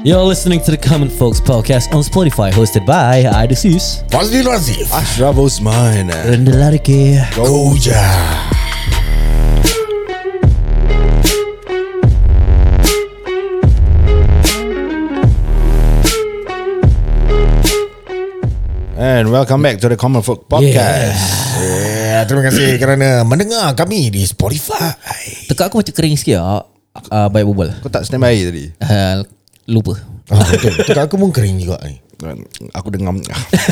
You're listening to the Common Folks podcast on Spotify, hosted by Adusis. Fazli Razif Ashraf Osman Rendah lari ke. Goja And welcome back to the Common Folk Podcast yeah, Terima kasih kerana mendengar kami di Spotify Tekak aku macam kering sikit ah. Uh, baik berbual. Kau tak stand by tadi Uh, lupa. ah, Betul aku pun kering juga ni Aku dengar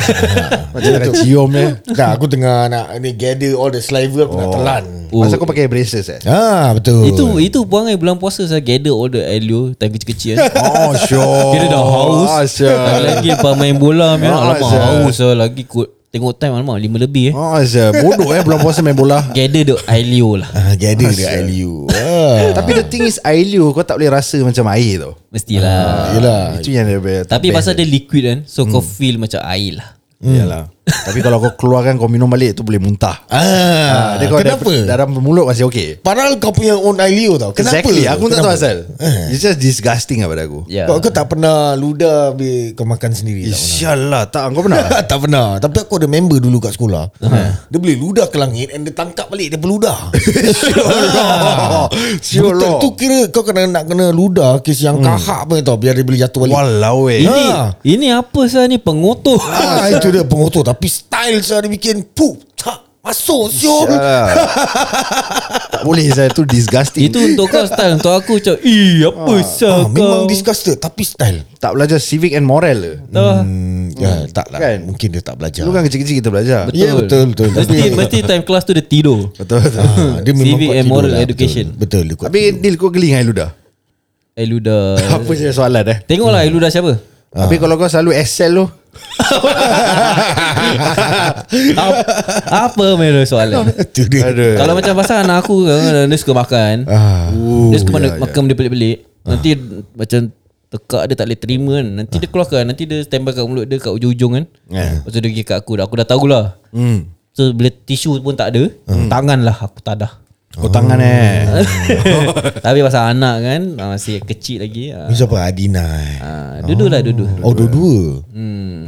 Macam nak cium ni Tak aku tengah nak ni gather all the saliva Aku nak telan Oh. Masa kau pakai braces eh Ah betul Itu itu perangai bulan puasa saya gather all the alio time kecil-kecil. Oh sure Kira dah haus. Oh sure Lagi lepas main bola ni Ah, alamak Syah. haus lah lagi kot. Tengok time alamak 5 lebih eh. Oh sure Bodoh eh Belum puasa main bola. Gather the alio lah. ah, Gather the ah. Tapi the thing is Ailio Kau tak boleh rasa macam air tau. Mestilah. Yelah. Itu yang dia Tapi pasal dia dia liquid kan So kau feel macam air lah. Yalah Tapi kalau kau keluarkan Kau minum balik Tu boleh muntah. Ah, Dia kau Kenapa? Dalam mulut masih okay Padahal kau punya own ILU tau. Kenapa? Exactly Aku pun tak tahu Kenapa? asal. It's just disgusting lah pada aku. Ya. Kau, kau tak pernah ludah habis kau makan sendiri tak? InsyaAllah Tak. Kau pernah? Tak pernah. Tapi aku ada member dulu kat sekolah. Dia boleh ludah ke langit And dia tangkap balik Dia peludah. Sure Betul lah. tu kira Kau kena nak kena ludah Kes yang kahak pun tau Biar dia boleh jatuh balik. Walau eh. Ini Ha. ini apa sah ni? Pengotor. Ah, Itu dia pengotor. Tapi style saya dia bikin Puh tak Masuk InsyaAllah. Tak boleh saya tu disgusting. Itu untuk kau style Untuk aku macam Ih apa sah ah, kau? Memang disgusted Tapi style. Tak belajar civic and moral ke? Tahu? hmm, Ya tak lah. Kan? Mungkin dia tak belajar. Dulu kan kecil-kecil kita belajar. Ya betul betul. Mesti, mesti time kelas tu dia tidur. Betul betul. Ah, dia memang Civic and moral lah, education. Betul, betul Tapi Nil kau geli dengan Eluda Eluda Apa je soalan eh? Tengoklah Eluda siapa Tapi kalau kau selalu excel tu. Ap- Apa merah soalan? Itu dia Ada Kalau macam pasal anak aku kan, Dia suka makan. Ah. Dia suka ya, ya, makan benda pelik-pelik Nanti macam Tekak dia tak boleh terima kan. Nanti dia keluarkan. Nanti dia standby kat mulut dia Kat ujung-ujung kan. Ya. Lepas tu dia pergi kat aku. Dah. Aku dah tahulah. Hmm. So bila tisu pun tak ada Tangan lah aku tak ada Kau tangan eh. Tapi pasal anak kan Masih kecil lagi ah, Ni siapa? Adina eh? ah, Duduk lah duduk Oh dua-dua.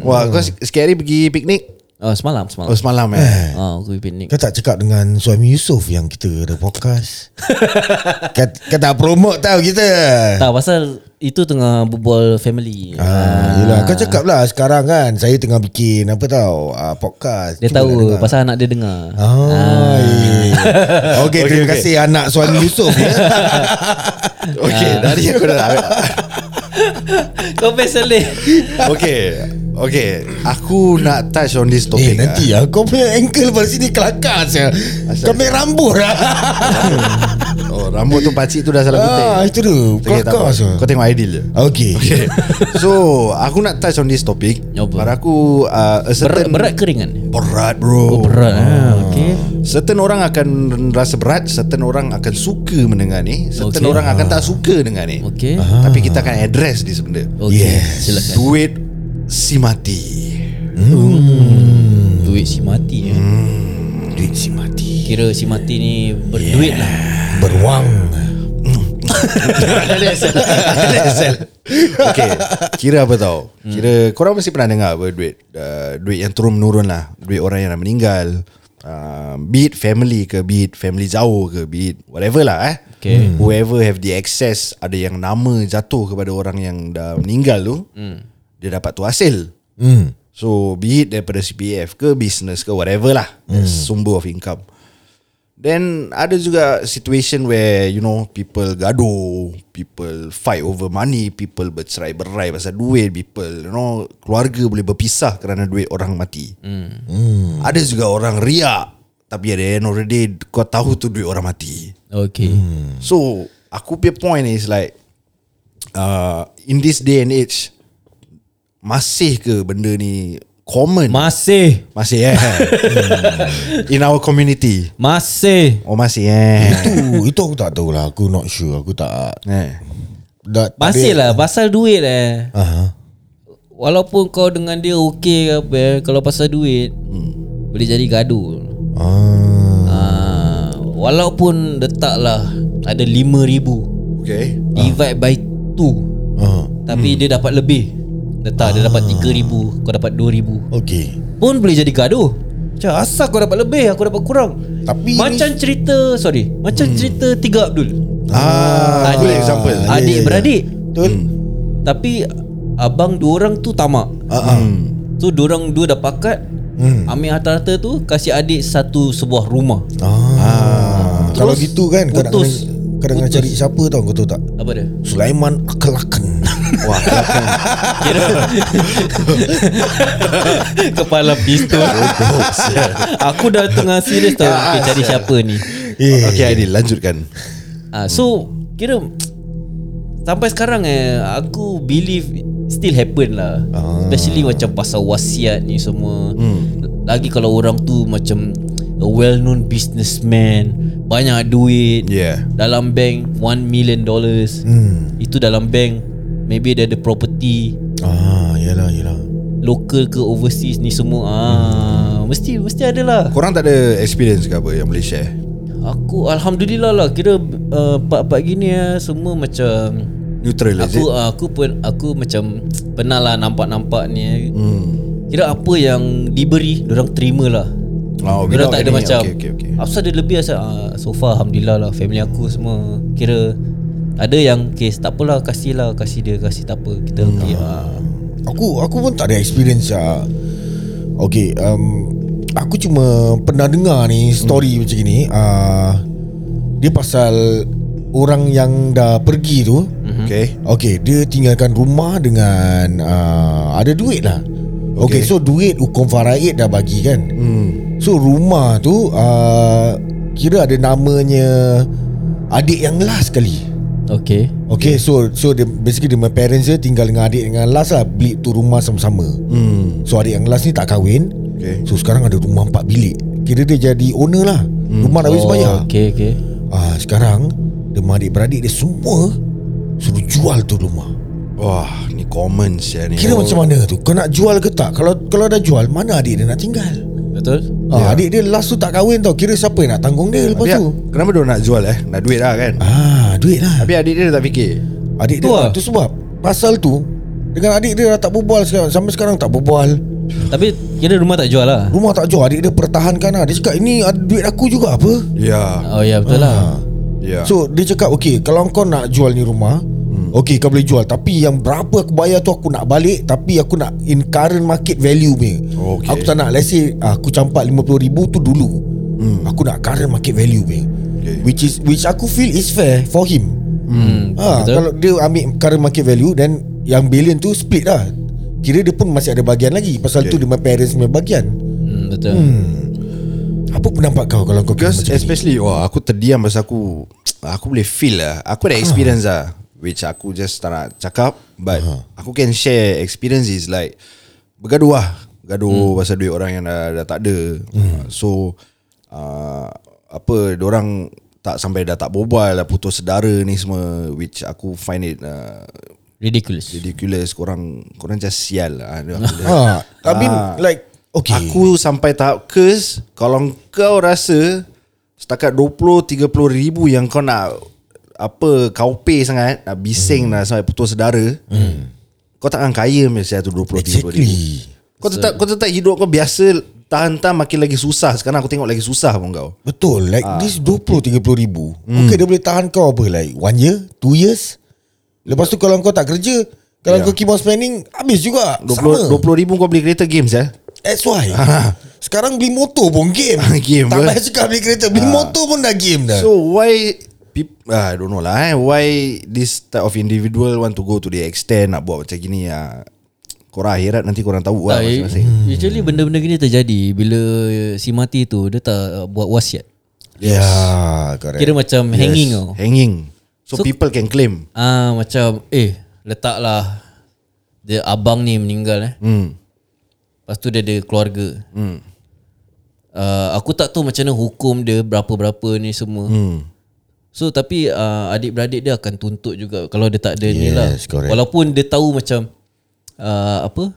Wah kau hari pergi piknik? Oh semalam Oh semalam semalam eh. Ah, aku pergi piknik. Kau tak cakap dengan suami Yusof Yang kita ada podcast? Kau, kau tak promote tau kita. Tak pasal Itu tengah berbual family Ah, yelah. Kau cakap lah sekarang kan Saya tengah bikin Apa tau ah, Podcast Dia nak tahu dengar. Pasal anak dia dengar Ah, eh. okay, terima okay. kasih anak suami Yusof ya. Okay dari aku dah Kau best Okay Okay Aku nak touch on this Eh topic nanti ah. ya Kau punya ankle pada sini kelakar saya. Kau punya rambut lah. Oh rambut tu pakcik tu dah salah ah, Itu tu Okay, Kelakar saya. Kau tengok ideal je Okay, okay. So Aku nak touch on this topic. Apa? Pada aku uh, a Berat, certain berat ke ringan? Berat bro. Oh berat. Ah, Okay Certain orang akan rasa berat Certain orang akan suka mendengar ni Certain Okay. orang akan tak suka dengar ni. Okay Tapi kita akan address di benda Okay Yes. Silakan. Duit si mati. Duit si mati eh. Duit si mati. Kira si mati ni Berduit lah. Beruang. Okay Kira apa tau? Kira korang mesti pernah dengar apa Duit uh, Duit yang turun menurun lah. Duit orang yang dah meninggal. Uh, Be it family ke Be it family jauh ke Be it whatever lah eh. Okay. Whoever have the access Ada yang nama jatuh kepada orang yang dah meninggal tu Dia dapat tu hasil hmm. So be it daripada CPF ke Business ke whatever lah Sumber of income Then ada juga situation where you know people gaduh, people fight over money, people bercerai berai pasal duit, people you know keluarga boleh berpisah kerana duit orang mati. Hmm. Ada juga orang riak tapi end of the day kau tahu tu duit orang mati. Okay So aku punya point is like uh, in this day and age masih ke benda ni common? Masih masih eh. in our community. Masih Oh masih eh. Itu Itu aku tak tahu lah Aku not sure Aku tak eh. dah, tak Masih lah Pasal duit eh Aha. Walaupun kau dengan dia okey ke apa eh, Kalau pasal duit hmm. Boleh jadi gaduh Ah. ah, Walaupun letaklah Ada RM5,000 Okay. Divide by 2 Ah. Tapi dia dapat lebih Letak dia dapat 3000 Kau dapat 2000 Okay Pun boleh jadi gaduh. Macam asal kau dapat lebih Aku dapat kurang. Tapi Macam cerita Sorry Macam cerita Tiga Abdul. Ah, Adik- example. Ah, Adik ya. beradik. Betul. Tapi Abang dua orang tu tamak. Ah, ah. So dua orang dua dah pakat. Hmm. Ambil harta-harta tu Kasih adik satu sebuah rumah. Ah. Kalau Terus gitu kan Kau nak putus. Kena Putus. cari siapa tau Kau tahu tak? Apa dia? Sulaiman Akelakan Wah, kelakar. Kira Kepala pistol. Aku dah tengah serius tau. Okay, Cari siapa ni? Eh. Okay Aidil lanjutkan. Ah, So Kira Sampai sekarang eh Aku believe Still happen lah. Ah. Especially macam pasal wasiat ni semua. Lagi kalau orang tu macam A well known businessman Banyak duit Yeah. Dalam bank 1 million dollars. Hmm. Itu dalam bank Maybe dia ada property. Ah, yalah, yalah. Local ke overseas ni semua ah Mesti mesti ada lah. Korang tak ada experience ke apa Yang boleh share? Aku Alhamdulillah lah. Kira uh, Part-part gini ya Semua macam Neutral Aku uh, aku pun Aku macam Pernah lah nampak-nampak ni hmm. Kira apa yang diberi Diorang terima lah Oh, without tak ada any- macam okay, okay, okay. Apa ada lebih asal uh, So far Alhamdulillah lah Family aku semua Kira Ada yang Case tak apalah Kasih lah Kasih dia Kasih tak apa Kita Hmm. okay, uh, Aku aku pun tak ada experience ah. Okay, um, aku cuma pernah dengar ni story macam ni. Ah, dia pasal orang yang dah pergi tu. Okay Okay, dia tinggalkan rumah dengan uh, ada duit lah. Okay. okay, Okay. so duit hukum faraid dah bagi kan. hmm. So rumah tu uh, kira ada namanya adik yang last kali. Okay Okay, so so dia basically dia my parents dia tinggal dengan adik dengan last lah beli tu rumah sama-sama. Hmm. So adik yang last ni tak kahwin. Okay So sekarang ada rumah empat bilik. Kira dia jadi owner lah. Rumah dah habis bayar. Okay okay Ah sekarang dia adik beradik dia semua suruh jual tu rumah. Wah ni common sia ni Kira macam mana tu? Kau nak jual ke tak? Kalau kalau dah jual, mana adik dia nak tinggal? Betul? Ah, adik dia last tu tak kahwin tau. Kira siapa yang nak tanggung dia lepas Tapi, tu? Kenapa dia nak jual eh? Nak duit lah kan? Ah, duit lah. Tapi adik dia tak fikir. Adik Tu dia lah. tu sebab pasal tu dengan adik dia dah tak berbual sekarang Sampai sekarang tak berbual. Tapi Kira rumah tak jual lah. Rumah tak jual Adik dia pertahankan lah. Dia cakap ini ada duit aku juga apa? Ya. Oh ya betul lah. Ya. So dia cakap Okay kalau kau nak jual ni rumah. Okay kau boleh jual. Tapi yang berapa aku bayar tu Aku nak balik Tapi aku nak In current market value punya. Okay. Aku tak nak Let's say ah, Aku campak RM50,000 tu dulu. Hmm. Aku nak current market value punya. Okay. Which is Which aku feel is fair For him. Hmm, ha, Betul. Kalau dia ambil current market value Then Yang billion tu split lah. Kira dia pun masih ada bahagian lagi Pasal Okay. tu dia parents punya bahagian. Hmm, Betul. Apa pendapat kau Kalau kau Because macam ni? especially Wah aku terdiam Pasal aku Aku boleh feel lah. Aku ada experience lah Which aku just tak nak cakap But Aku can share experiences like Bergaduh lah. Gaduh pasal duit orang yang dah, dah tak ada. Uh, So uh, Apa Diorang tak sampai dah tak berbual Dah putus sedara ni semua Which aku find it uh, Ridiculous. Ridiculous. Korang Korang just sial lah. Ha, I mean Ah. like Okay. Aku sampai tahap curse Kalau kau rasa Setakat 20-30 ribu Yang kau nak Apa Kau pay sangat Nak bising hmm. nak Sampai putus sedara hmm. Kau takkan kaya Mesti tu 20-30 ribu. Exactly. Kau tetap Kau tetap hidup kau biasa Tahan-tahan makin lagi susah. Sekarang aku tengok lagi susah pun kau. Betul. Like Ah, this 20-30 ribu. Okay dia boleh tahan kau apa Like one year Two years? Lepas tu kalau kau tak kerja Kalau Ya. kau keep on spending Habis juga. 20, Sama. 20 ribu kau beli kereta games ya? That's why. Sekarang beli motor pun game. Game Tak payah cakap beli kereta Beli motor pun dah game dah. So why peop- ah, I don't know lah eh. Why this type of individual Want to go to the extent Nak buat macam gini ah. Korang akhirat nanti korang tahu lah tak, masing-masing Usually benda-benda gini terjadi Bila si mati tu Dia tak uh, buat wasiat Ya correct Kira macam yes. hanging tau Hanging so, So- people can claim Ah Macam Eh Letaklah Dia abang ni meninggal eh hmm. Lepas tu dia ada keluarga Hmm. uh, Aku tak tahu macam mana hukum dia Berapa-berapa ni semua Hmm. So tapi uh, adik-beradik dia akan tuntut juga Kalau dia tak ada ni Yes, lah correct. Walaupun dia tahu macam uh, Apa?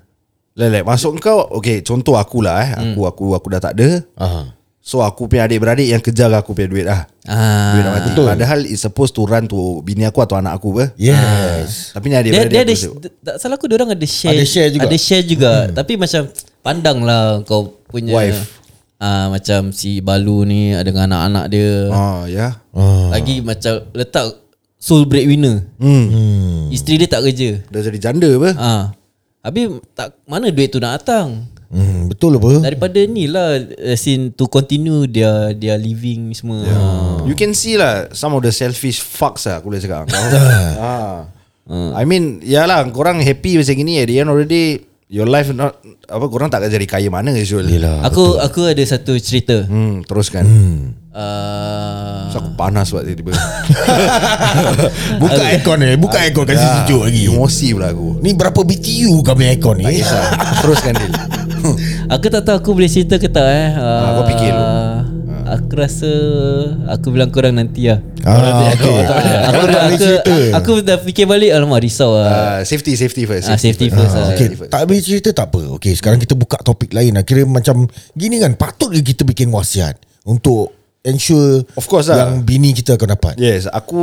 Lelek masuk kau Okay contoh akulah eh. Aku aku aku dah tak ada. Aha. So aku punya adik-beradik Yang kejar aku punya duit lah. Ah, Duit nak mati. Padahal it's supposed to run to Bini aku atau anak aku ber Yes. Tapi ni dia, adik-beradik dia aku ada tak salah aku dia orang ada share. Ada share juga. ada share juga. Tapi macam pandang lah kau punya Wife. Ah macam si Balu ni ada dengan anak-anak dia. Ah ya. Ah. lagi macam letak sole breadwinner. Hmm. isteri dia tak kerja. Dah jadi janda ber ah. Habis tak mana duit tu nak datang? Hmm, Betul apa? Daripada ni lah as in to continue dia dia living semua. Ah. You can see lah Some of the selfish fucks lah Aku boleh cakap. Ah. I mean Yalah korang happy macam gini At the end of the day Your life not Apa korang tak jadi kaya mana Syul Yelah aku aku ada satu cerita Hmm, teruskan. uh, So, aku panas buat tiba-tiba. Buka aircon ni Buka aircon Kasih sejuk lagi Emosi pula aku. Ni berapa BTU kau punya aircon ni Teruskan Dil. Aku tak tahu aku boleh cerita ke tak eh. Uh, kau fikir. Aku rasa aku bilang korang nanti lah. Ah, okay. aku, tak dah, boleh aku, cerita. aku dah fikir balik alamak risau lah. Uh, safety, safety first. Ah, safety first Ah, lah. okay. Tak habis cerita tak apa Okay sekarang kita buka topik lain lah Kira macam Gini kan Patut ke kita bikin wasiat Untuk Ensure Of course lah. Yang bini kita akan dapat Yes, aku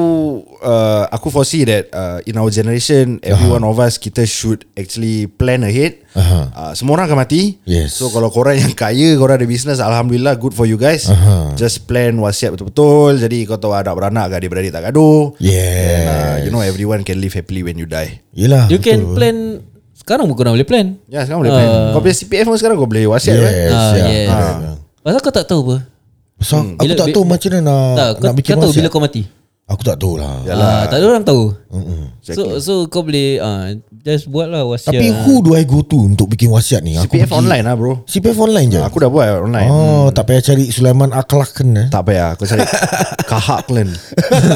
uh, aku foresee that uh, in our generation, every one of us kita should actually plan ahead. Aha. Uh, semua orang akan mati. Yes. So kalau korang yang kaya, korang ada business, alhamdulillah, good for you guys. Aha. Just plan wasiat betul-betul. Jadi kau tahu anak beranak, adik-beradik tak gaduh. Yeah Uh, you know everyone can live happily when you die. Yelah You can plan sekarang pun korang boleh plan. Ya, sekarang boleh plan. Ah. Kau punya CPF pun sekarang kau boleh wasiat kan? Yes, Ah, yeah. yes. Ah. Pasal kau tak tahu apa? So, aku Bila- tak tahu macam mana nak, tak, kau, nak bikin kau tahu bila kau mati. Aku tak tahu lah Ah, tak ada orang tahu. Exactly. So so kau boleh ah just buat lah wasiat. Tapi who do I go to Untuk bikin wasiat ni Aku CPF pergi- online lah bro. CPF online je Aku dah buat online. Oh tak payah cari Sulaiman Akhlak kan eh? Tak payah Aku cari Kahak Klen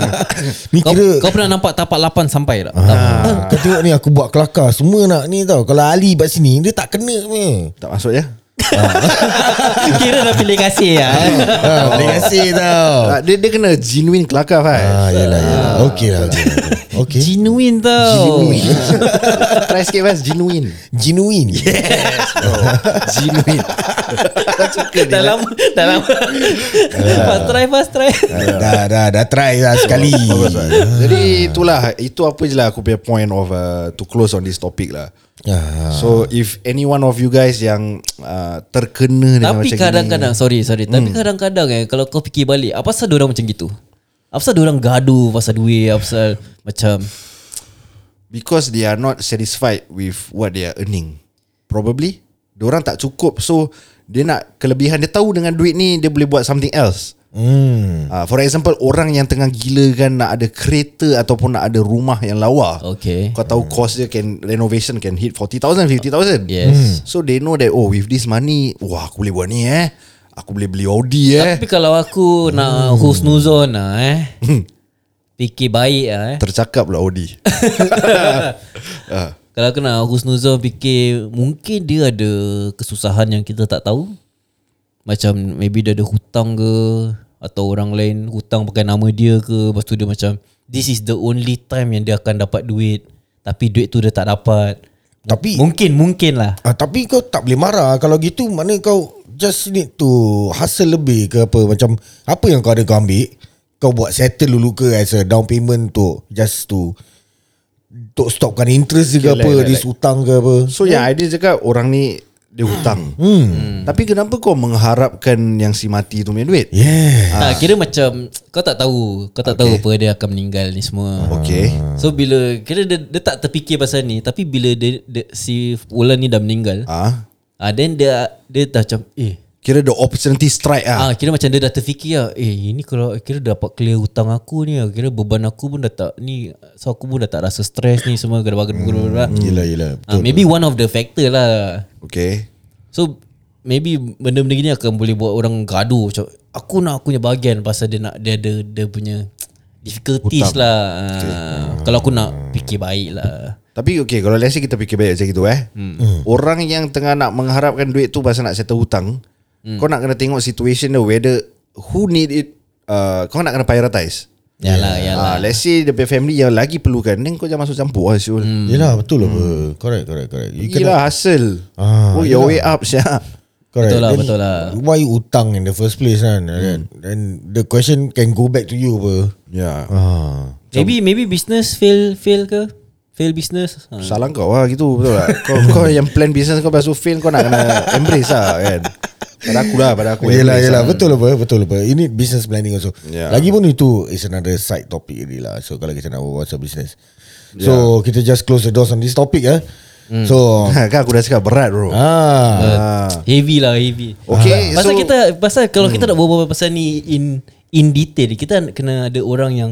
Ni kau, kira kau pernah nampak tapak 8 sampai tak? Ah, Kau tengok ni aku buat kelakar Semua nak ni tau Kalau Ali kat sini Dia tak kena punya Tak masuk ya Kira dah pilih kasih lah. ah, Terima kasih tau Ah, dia, dia kena genuine kelakar Fai Ah, yelah, yelah. Okey lah. okey lah. Okey. Genuine tau. Try sikit Fai Genuine Genuine. Genuine Kau suka dia Dah lama Dah lama Fast try Fast try dah, dah, dah try lah sekali. Jadi itulah Itu apa je lah Aku punya point of uh, To close on this topic lah Ah, So if any one of you guys Yang uh, Terkena dengan Tapi macam kadang-kadang Sorry sorry. Tapi kadang-kadang eh Kalau kau fikir balik Apa pasal orang macam gitu? Apa pasal orang gaduh Pasal duit Apa pasal Macam? Because they are not satisfied With what they are earning. Probably Diorang tak cukup. So Dia nak kelebihan Dia tahu dengan duit ni Dia boleh buat something else Hmm. Uh, for example orang yang tengah gila kan nak ada kereta ataupun nak ada rumah yang lawa. Okay Kau tahu cost dia can renovation can hit 40,000 50,000. Yes So they know that oh with this money wah aku boleh buat ni eh. Aku boleh beli Audi eh. Tapi kalau aku Nak husnuzon lah eh Fikir baik lah eh Tercakap lah Audi. Ah, Kalau aku nak husnuzon Fikir Mungkin dia ada Kesusahan yang kita tak tahu Macam Maybe dia ada hutang ke Atau orang lain Hutang pakai nama dia ke Lepas tu dia macam This is the only time Yang dia akan dapat duit Tapi duit tu dia tak dapat. Tapi Mungkin Mungkin lah. Ah, tapi kau tak boleh marah. Kalau gitu mana kau just need to hustle lebih ke apa? Macam apa yang kau ada kau ambil kau buat settle dulu ke as a down payment tu just to untuk stopkan interest ke Okay, apa like- like- dis hutang ke apa? So yang idea cakap orang ni dia hutang. Hmm. Tapi kenapa kau mengharapkan yang si mati tu punya duit? yeah Tak kira macam Kau tak tahu. Kau tak tahu apa dia akan meninggal ni semua. Okay. So bila Kira dia, dia tak terfikir pasal ni. Tapi bila dia, dia, si Ulan ni dah meninggal Ah, ah, Then dia Dia dah macam Eh kira the opportunity strike ah. ah, Kira macam dia dah terfikir lah Eh ini kalau Kira dapat clear hutang aku ni ah, Kira beban aku pun dah tak Ni So aku pun dah tak rasa stres ni Semua gara-gara hmm. yelah yelah ah, Maybe one of the factor lah Okay. So maybe benda-benda gini akan boleh buat orang gaduh macam aku nak aku punya bahagian pasal dia nak dia ada dia punya difficulties Hutang. lah. Okay. Kalau aku nak fikir baik lah. Tapi okay Kalau let's say kita fikir baik macam gitu eh hmm. Orang yang tengah nak mengharapkan duit tu Pasal nak settle hutang hmm. Kau nak kena tengok situation dia Whether Who need it uh, Kau nak kena prioritize Yalah, yalah. uh, Let's say The family yang lagi perlukan Then kau jangan masuk campur lah Syul hmm. yelah betul apa correct correct correct you Gila hustle Ah, Oh your way up siap Correct. Betul lah, Then betul lah. Why you utang in the first place kan? And, and the question can go back to you apa? Ya Ah. Maybe maybe business fail fail ke? Fail business. Ha. Salah kau lah gitu Betul tak kau, kau yang plan business kau Lepas tu fail Kau nak kena embrace lah kan Pada aku lah Pada aku Yelah yelah. lah. Betul apa Betul apa Ini business planning also. Yeah. Lagipun itu Is another side topic really lah. So kalau kita nak buat pasal business? So kita just close the doors on this topic ya So Kan aku dah cakap berat bro. Ah, Heavy lah heavy. Okay, Pasal so- kita pasal kalau kita nak berbual pasal ni in in detail kita kena ada orang yang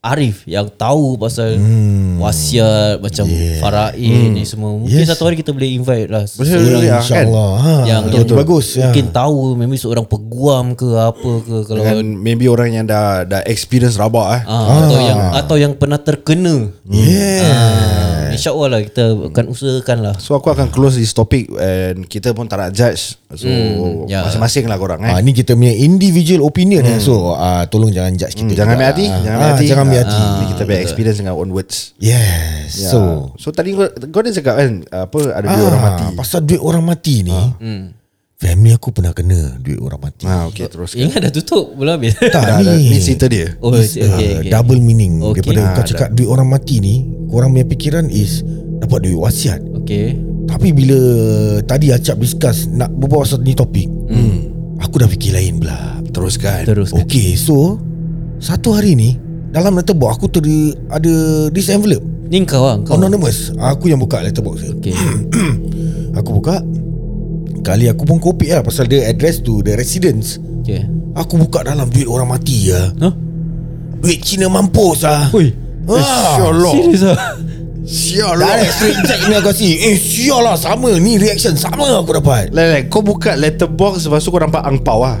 arif yang tahu pasal wasiat macam faraid ni semua. Mungkin Yes. satu hari kita boleh invite lah Betul, seorang betul, ya, kan? InsyaAllah. Ha, yang Betul, betul, Bagus. Ya. Mungkin tahu maybe seorang peguam ke apa ke kalau Dengan maybe orang yang dah Dah experience rabak eh. Ah, atau yang atau yang pernah terkena. Yeah Ah, InsyaAllah lah kita akan usahakan lah. So aku akan close this topic And kita pun tak nak judge. So ya. Masing-masing lah korang eh. Ah, ni kita punya individual opinion hmm. So ah, tolong jangan judge kita Hmm, Jangan ambil hati Ah, Jangan ah, ambil hati. Jangan ambil Ah, hati. Ni Kita punya experience dengan own words. Yes Ya. So. So tadi kau, kau dah cakap kan Apa ada dua orang mati. Ah, Pasal duit orang mati ni Family aku pernah kena Duit orang mati. Ah, okay terus Ingat dah tutup belum habis. Tak Dah, dah, ni. Ni cerita dia. Oh, okay, uh, okay, okay. Double meaning. Okay. Daripada Ah, kau cakap duit orang mati ni Korang punya pikiran is Dapat duit wasiat Okay. Tapi bila Tadi Acap discuss Nak berbual pasal ni topik hmm. Aku dah fikir lain pula Teruskan Terus. Okay so Satu hari ni Dalam letterbox Aku ter ada This envelope Ni kau lah kau. Anonymous Aku yang buka letterbox Okay. Aku buka Kali aku pun kopi lah Pasal dia address to the residents Okay. Aku buka dalam duit orang mati lah Huh? Duit Cina mampus lah Oi. Ah, Serius ah. Sial Direct straight check ni aku kasi. Eh sial lah sama. Ni reaction sama aku dapat. Lai, lai, kau buka letterbox Lepas tu kau nampak angpau lah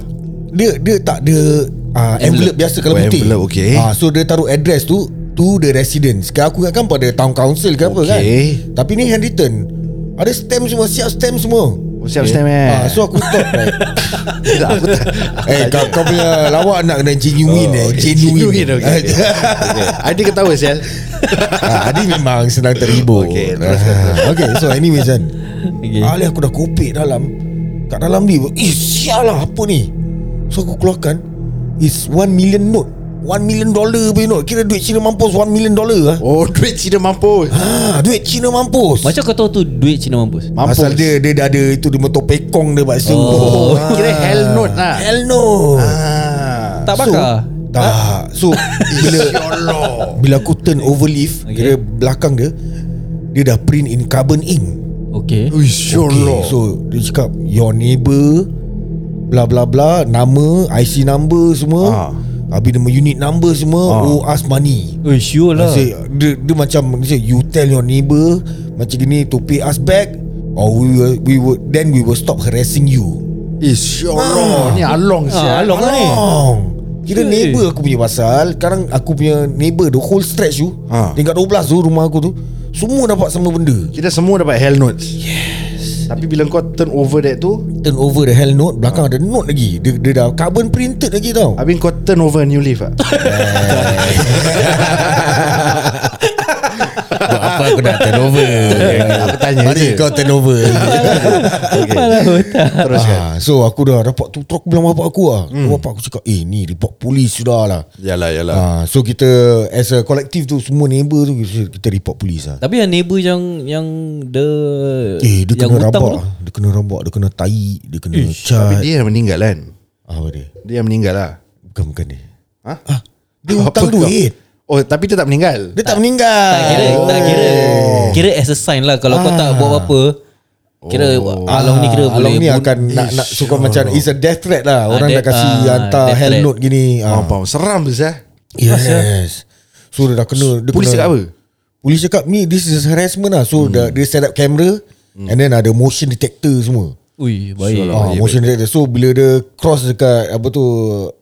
Dia dia tak ada uh, envelope. biasa kalau Oh, putih. envelope, okay. Ah, So dia taruh address tu To the residents Kan aku ingatkan pada town council ke apa kan. Okay. Tapi ni handwritten. Ada stamp semua Siap stamp semua Oh, siap stamp eh Ah, so aku thought right, Tak, aku tak Eh kau, kau punya lawak nak kena genuine eh? Genuine, Genuine okay, okay. okay. Adi ketawa sial. Ah, Adi memang senang terhibur Okay, Ah, teruskan, Okay so anyways kan Okay. okay. Ali aku dah kopek dalam. Kat dalam ni Eh sial lah apa ni? So aku keluarkan Is 1 million note 1 million dollar punya note Kira duit Cina mampus 1 million dollar lah Oh duit Cina mampus Ha, duit Cina mampus Macam kau tahu tu duit Cina mampus. Mampus Pasal dia Dia dah ada Itu dia motor pekong dia Paksa Oh. Kira hell note lah Hell no ah. Tak bakar. Tak So Bila Bila aku turn over leaf okay. Kira belakang dia Dia dah print in carbon ink Okay. Uish, Okay, so dia cakap your neighbor bla bla bla nama IC number semua. Ah. Habis nama unit number semua Ah. owe us money. Oh sure lah. Say, dia, dia macam dia say, you tell your neighbor macam gini to pay us back or we will, we will then we will stop harassing you. Ish Allah Ni along Ah, sial along lah ni. Oh. Kira Sure. neighbor aku punya pasal Sekarang aku punya neighbor The whole stretch tu Ah. Tingkat 12 tu rumah aku tu Semua dapat sama benda Kita semua dapat hell notes Yes. Tapi bila kau turn over that tu Turn over the hell note Belakang ada note lagi. Dia, dia dah carbon printed lagi tau. Habis kau turn over a new leaf ah. Buat apa aku nak turn over? Aku tanya Mari je. kau turn over? Kepala otak. Teruskan ah, So aku dah dapat tu Terus aku bilang bapak aku lah hmm. Bapak aku cakap Eh ni report polis sudah lah Yalah yalah. Ah, So kita As a collective tu Semua neighbor tu Kita, report polis lah Tapi yang neighbor yang yang the Eh dia yang kena hutang rabak tu? Dia kena rabak Dia kena tai Dia kena Tapi cat dia yang meninggal kan? Ah, Apa dia? Dia yang meninggal lah. Bukan bukan dia. Ha? ah, Dia hutang duit Oh tapi dia tak meninggal Dia tak meninggal Tak kira tak kira. Kira as a sign lah kalau kau tak buat apa. Kira Along ni kira Ah, boleh Along ni akan nak, nak Ish, suka macam It's a death threat lah Orang Ah, dah kasih ah, Hantar hell threat. note gini Ah, ah. faham. Seram tu sah Yes So dia dah kena dia Polis kena, cakap apa? Polis cakap ni This is harassment lah So hmm. dia set up camera And then ada motion detector semua Ui, baik. ah, Motion detector So bila dia cross dekat Apa tu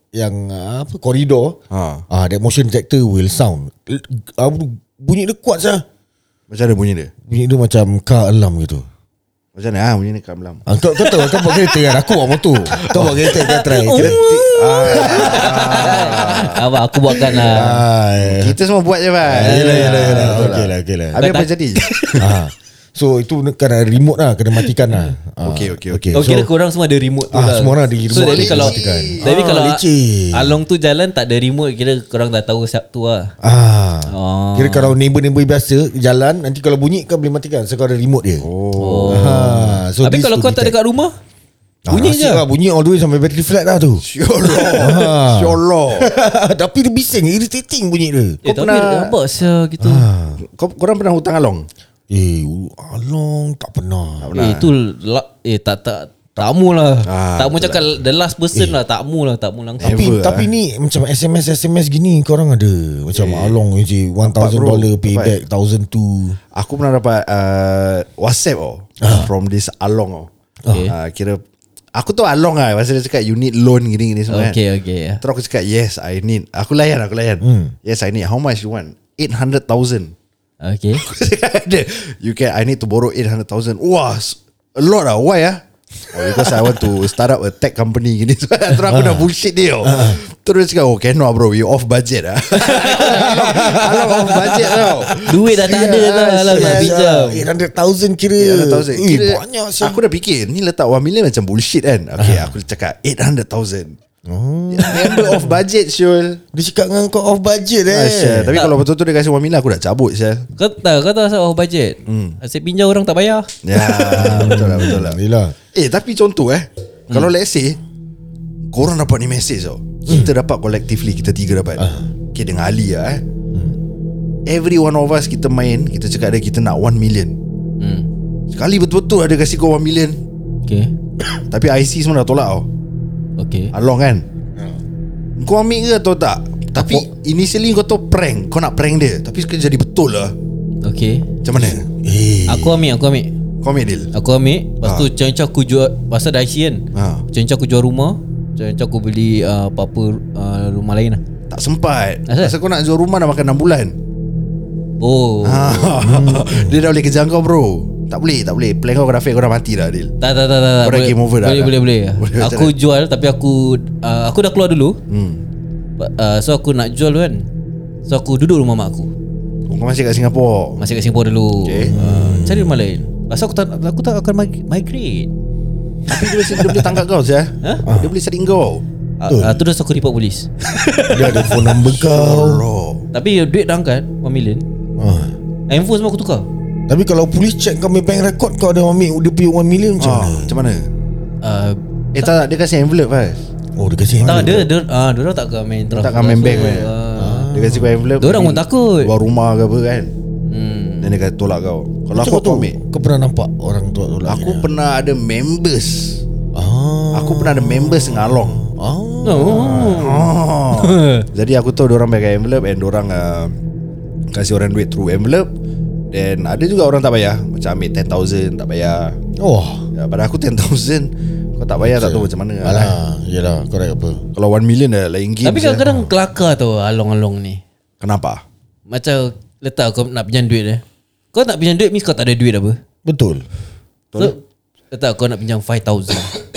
Yang ah, apa Koridor Ha. ah, That motion detector will sound. Tu, Bunyi dia kuat sah Macam mana bunyi dia? Bunyi dia macam car alarm gitu. Macam mana? Ah bunyi ni kat malam ah, kau, kau tahu. Kau bawa kereta kan? Aku bawa motor. Kau bawa kereta kau try. Kira, Abang aku buatkan lah. ah, Kita semua buat je Yelah yelah yelah Betul Okay lah. lah Habis apa jadi? Ah. So itu kena remote lah Kena matikan lah Ah, Okay, okay, okay. Oh kira korang semua ada remote tu Ah, lah semua orang ada So remote jadi boleh kalau matikan. Jadi Ah, kalau leceh. Along tu jalan tak ada remote Kira korang dah tahu siap tu lah Ah. Oh. Kira kalau neighbor-neighbor biasa Jalan Nanti kalau bunyi kau boleh matikan So kau ada remote dia Oh. ha. so Habis kalau kau tak dekat rumah Ah, Bunyi asyik je lah, Bunyi all the way sampai battery flat dah tu Syollah Syollah Tapi dia bising Irritating bunyi dia Eh tapi pernah- nampak sia gitu Kau korang pernah hutang along? Eh Along tak pernah. Eh itu la- Eh tak tak tak mu lah Ah, Tak mu cakap The last person lah Tak mu lah Tak mu langsung Tapi Ever, tapi ni macam SMS SMS gini korang ada? Macam along je 1000 bro. dollar payback 1000 tu. Aku pernah dapat uh, WhatsApp oh, From this along oh. Okay. Uh, kira Aku tahu along lah Masa dia cakap You need loan gini-gini semua kan. Okay okay Terus aku cakap Yes I need. Aku layan aku layan. Yes I need. How much you want? 800,000 Okay You can I need to borrow 800,000 Wah A lot lah Why ah Oh, because I want to start up a tech company gini. Terus aku dah bullshit dia. tau. Terus dia cakap, oh cannot bro, you off budget ah. Along off budget tau. Duit dah tak ada lah Alam nak pinjam 800,000 kira. 800,000 Eh, Kira banyak. Aku dah fikir Ni letak 1 million macam bullshit kan Okay aku cakap 800,000 Oh. Member off budget Syul. Dia cakap dengan kau off budget eh. Asyik. Tapi kalau betul-betul dia kasih 1 million Aku dah cabut Syul. Kau tahu Kau tahu asal off budget? Hmm. Asyik pinjam orang tak bayar. Ya Betul lah betul lah. Yelah. Eh tapi contoh eh. Kalau let's say Korang dapat ni message tau. Kita dapat collectively Kita tiga dapat. Okay dengan Ali lah eh. Every one of us Kita main Kita cakap dia Kita nak 1 million. Hmm. Sekali betul-betul Ada kasih kau 1 million. Okay. Tapi IC semua dah tolak tau Okay Along kan? Kau ambil ke atau tak? Tapi initially kau tahu prank. Kau nak prank dia. Tapi sekarang jadi betul lah. Okay Macam mana? Eh. Aku ambil Aku ambil. Kau ambil deal Aku ambil. Lepas tu macam aku jual Pasal dah IC kan? Ha. Macam aku jual rumah. Macam aku beli uh, Apa-apa uh, rumah lain lah. Tak sempat. Asal? Asal kau nak jual rumah Dah makan 6 bulan? Oh. Ha. Dia dah boleh kejar kau bro Tak boleh Tak boleh. Plan kau grafik Kau dah mati dah Adil. Tak tak tak tak. Kau dah game over dah, Boleh dah. boleh boleh, Boleh, Aku macam jual Tapi aku uh, Aku dah keluar dulu. Hmm. uh, So aku nak jual kan. So aku duduk rumah mak aku. Kau masih kat Singapura Masih kat Singapura dulu. Okay. uh, Cari rumah lain. Pasal aku tak Aku tak akan mig- migrate. Tapi dia, boleh- dia boleh tangkap kau saya. Ha? Dia boleh setting kau. Uh, uh, Tu dah aku report polis. Dia ada phone number kau. Tapi duit dah angkat 1 million. Ah. Handphone semua aku tukar Tapi kalau polis check kau punya bank record kau ada ambil dia punya 1 million macam ah, mana? Macam mana? Uh, Eh tak, tak Dia kasih envelope kan Oh dia kasi Tak envelope. dia dia, uh, dia orang tak akan main Dia tak akan main bank kan uh, Dia kasih kau envelope. Dia orang pun takut. Luar rumah ke apa kan? Hmm. Dan dia kata tolak kau. Kalau aku tu kau ambil. Kau pernah nampak orang tu tolak Aku pernah ada members. Ah. Aku pernah ada members dengan Along Ah. Oh. Jadi aku tahu orang pakai envelope And orang uh, Kasih orang duit through envelope Then ada juga orang tak bayar Macam ambil 10,000 tak bayar Oh. ya, Pada aku 10,000 Kau tak bayar tak tahu macam mana lah. Alah, yalah, correct apa. Kalau 1 million dah lain game Tapi kadang-kadang kelakar tau Along-along ni Kenapa? Macam Letak kau nak pinjam duit eh Kau nak pinjam duit Means kau tak ada duit apa Betul. So Letak kau nak pinjam 5,000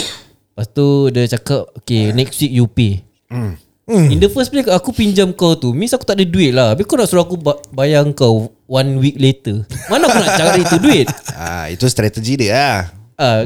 Lepas tu dia cakap Okay next week you pay Hmm. In the first place Aku pinjam kau tu. Means aku tak ada duit lah. Habis kau nak suruh aku ba- Bayar kau One week later. Mana aku nak cari tu duit? Ah, itu strategi dia lah. Ah,